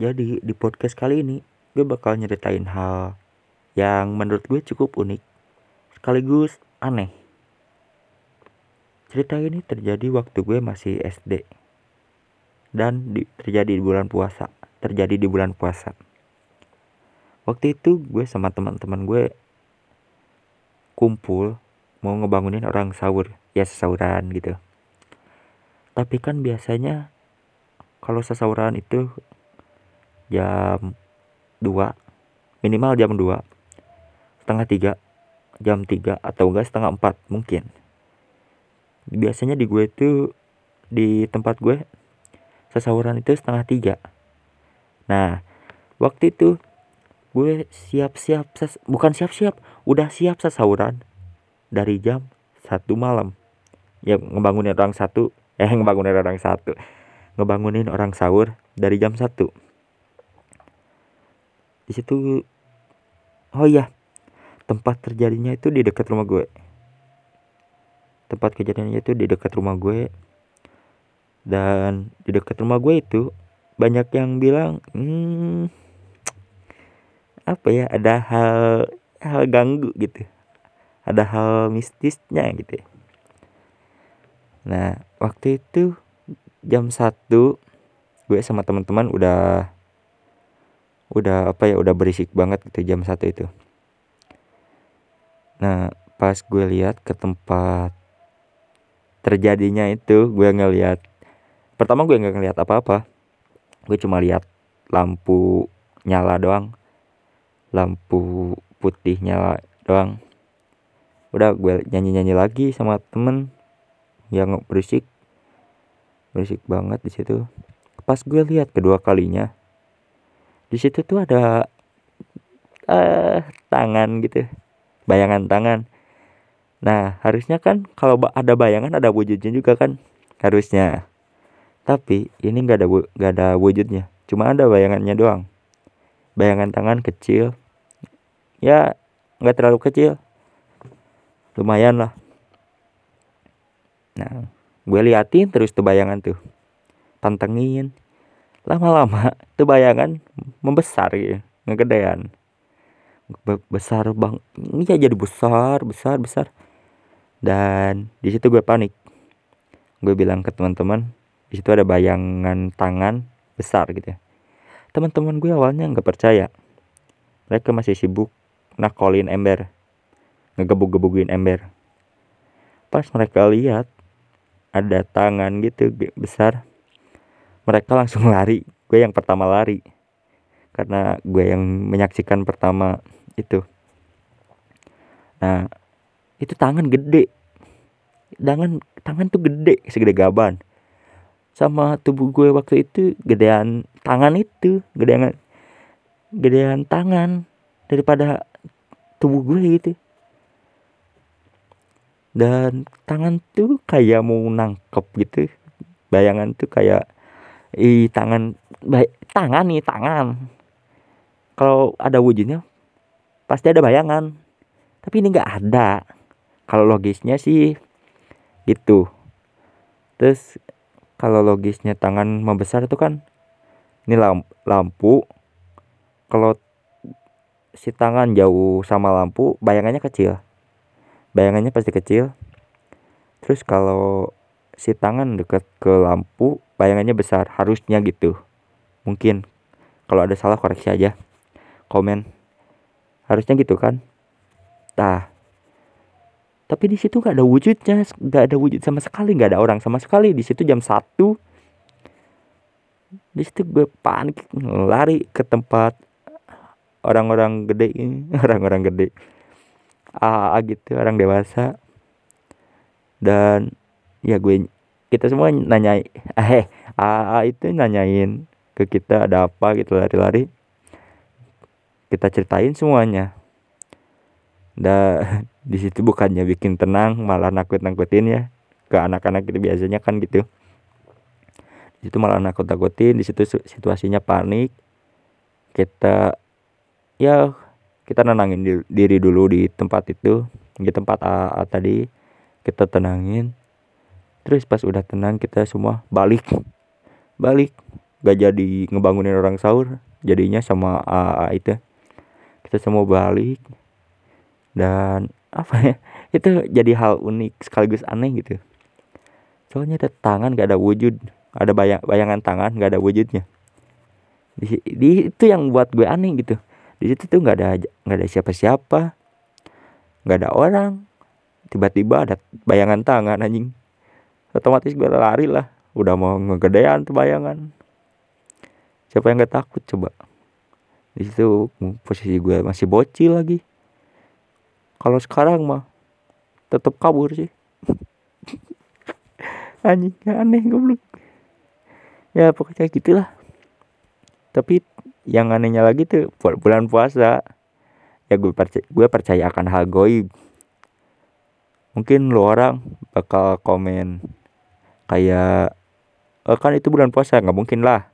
Jadi di podcast kali ini gue bakal nyeritain hal yang menurut gue cukup unik sekaligus aneh. Cerita ini terjadi waktu gue masih SD dan di, terjadi di bulan puasa. Terjadi di bulan puasa. Waktu itu gue sama teman-teman gue kumpul mau ngebangunin orang sahur ya sahuran gitu. Tapi kan biasanya kalau sesauran itu jam 2 minimal jam 2 setengah 3 jam 3 atau enggak setengah 4 mungkin. Biasanya di gue itu di tempat gue sesauran itu setengah 3 nah waktu itu gue siap-siap bukan siap-siap udah siap sesauran dari jam satu malam. Ya ngebangunin orang satu eh ngebangunin orang satu. Ngebangunin orang sahur dari jam satu di situ oh iya tempat terjadinya itu di dekat rumah gue. Tempat kejadiannya itu di dekat rumah gue. Dan di dekat rumah gue itu banyak yang bilang hmm, apa ya ada hal hal ganggu gitu. Ada hal mistisnya gitu nah waktu itu jam satu gue sama teman-teman udah udah apa ya udah berisik banget gitu jam satu itu. Nah pas gue lihat ke tempat terjadinya itu gue ngeliat pertama gue nggak ngeliat apa-apa. Gue cuma lihat lampu nyala doang. Lampu putih nyala doang. Udah gue nyanyi-nyanyi lagi sama temen yang berisik. Berisik banget di situ. Pas gue lihat kedua kalinya di situ tuh ada uh, tangan gitu bayangan tangan. Nah harusnya kan kalau ada bayangan ada wujudnya juga kan harusnya. Tapi ini nggak ada nggak ada wujudnya cuma ada bayangannya doang. Bayangan tangan kecil. Ya nggak terlalu kecil. Lumayan lah. Nah gue liatin terus tuh bayangan tuh. Pantengin lama-lama tuh bayangan membesar gitu ngegedean. Besar bang ini ya jadi besar besar besar. Dan di situ gue panik. Gue bilang ke teman-teman di situ ada bayangan tangan besar gitu ya. Teman-teman gue awalnya nggak percaya. Mereka masih sibuk nakolin ember ngegebuk-gebukin ember. Pas mereka lihat ada tangan gitu besar mereka langsung lari. Gue yang pertama lari. Karena gue yang menyaksikan pertama itu. Nah itu tangan gede. Tangan tangan tuh gede segede gaban. Sama tubuh gue waktu itu gedean tangan itu gedean gedean tangan daripada tubuh gue gitu. Dan tangan tuh kayak mau nangkep gitu. Bayangan tuh kayak i tangan baik tangan nih tangan. Kalau ada wujudnya pasti ada bayangan. Tapi ini nggak ada. Kalau logisnya sih gitu. Terus kalau logisnya tangan membesar itu kan ini lampu. Kalau si tangan jauh sama lampu bayangannya kecil. Bayangannya pasti kecil. Terus kalau si tangan dekat ke lampu bayangannya besar harusnya gitu. Mungkin. Kalau ada salah koreksi aja. Komen. Harusnya gitu kan? Nah tapi di situ nggak ada wujudnya nggak ada wujud sama sekali nggak ada orang sama sekali. Di situ jam satu. Di situ gue panik lari ke tempat orang-orang gede ini. Orang-orang gede. AA gitu orang dewasa. Dan ya gue kita semua nanya eh AA itu nanyain ke kita ada apa gitu lari-lari. Kita ceritain semuanya. Dan di situ bukannya bikin tenang malah nakut-nakutin ya. Ke anak-anak itu biasanya kan gitu. Di situ malah nakut-nakutin di situ situasinya panik. Kita ya kita nenangin diri dulu di tempat itu di tempat AA tadi. Kita tenangin terus pas udah tenang kita semua balik. Balik. Gak jadi ngebangunin orang sahur. Jadinya sama AA itu. Kita semua balik. Dan apa ya itu jadi hal unik sekaligus aneh gitu. Soalnya ada tangan gak ada wujud. Ada bayang bayangan tangan gak ada wujudnya. Di, di itu yang buat gue aneh gitu. Di situ tuh nggak ada nggak ada siapa-siapa. Nggak ada orang. Tiba-tiba ada bayangan tangan anjing otomatis gue lari lah. Udah mau ngegedean tuh bayangan siapa yang gak takut coba? Di situ posisi gue masih bocil lagi. Kalau sekarang mah tetap kabur sih. Anjing aneh goblok. Ya pokoknya gitulah. Tapi yang anehnya lagi tuh bulan puasa. Ya gue percaya gue percaya akan hal goib. Mungkin lo orang bakal komen kayak e, kan itu bulan puasa nggak mungkin lah.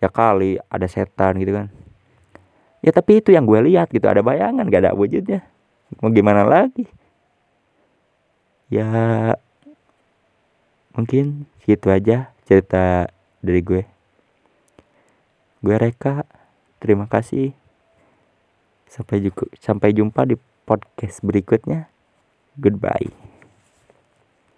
Ya kali ada setan gitu kan. Ya tapi itu yang gue lihat gitu ada bayangan gak ada wujudnya. Mau gimana lagi? Ya mungkin gitu aja cerita dari gue. Gue Reka terima kasih. Sampai jumpa sampai jumpa di podcast berikutnya. Goodbye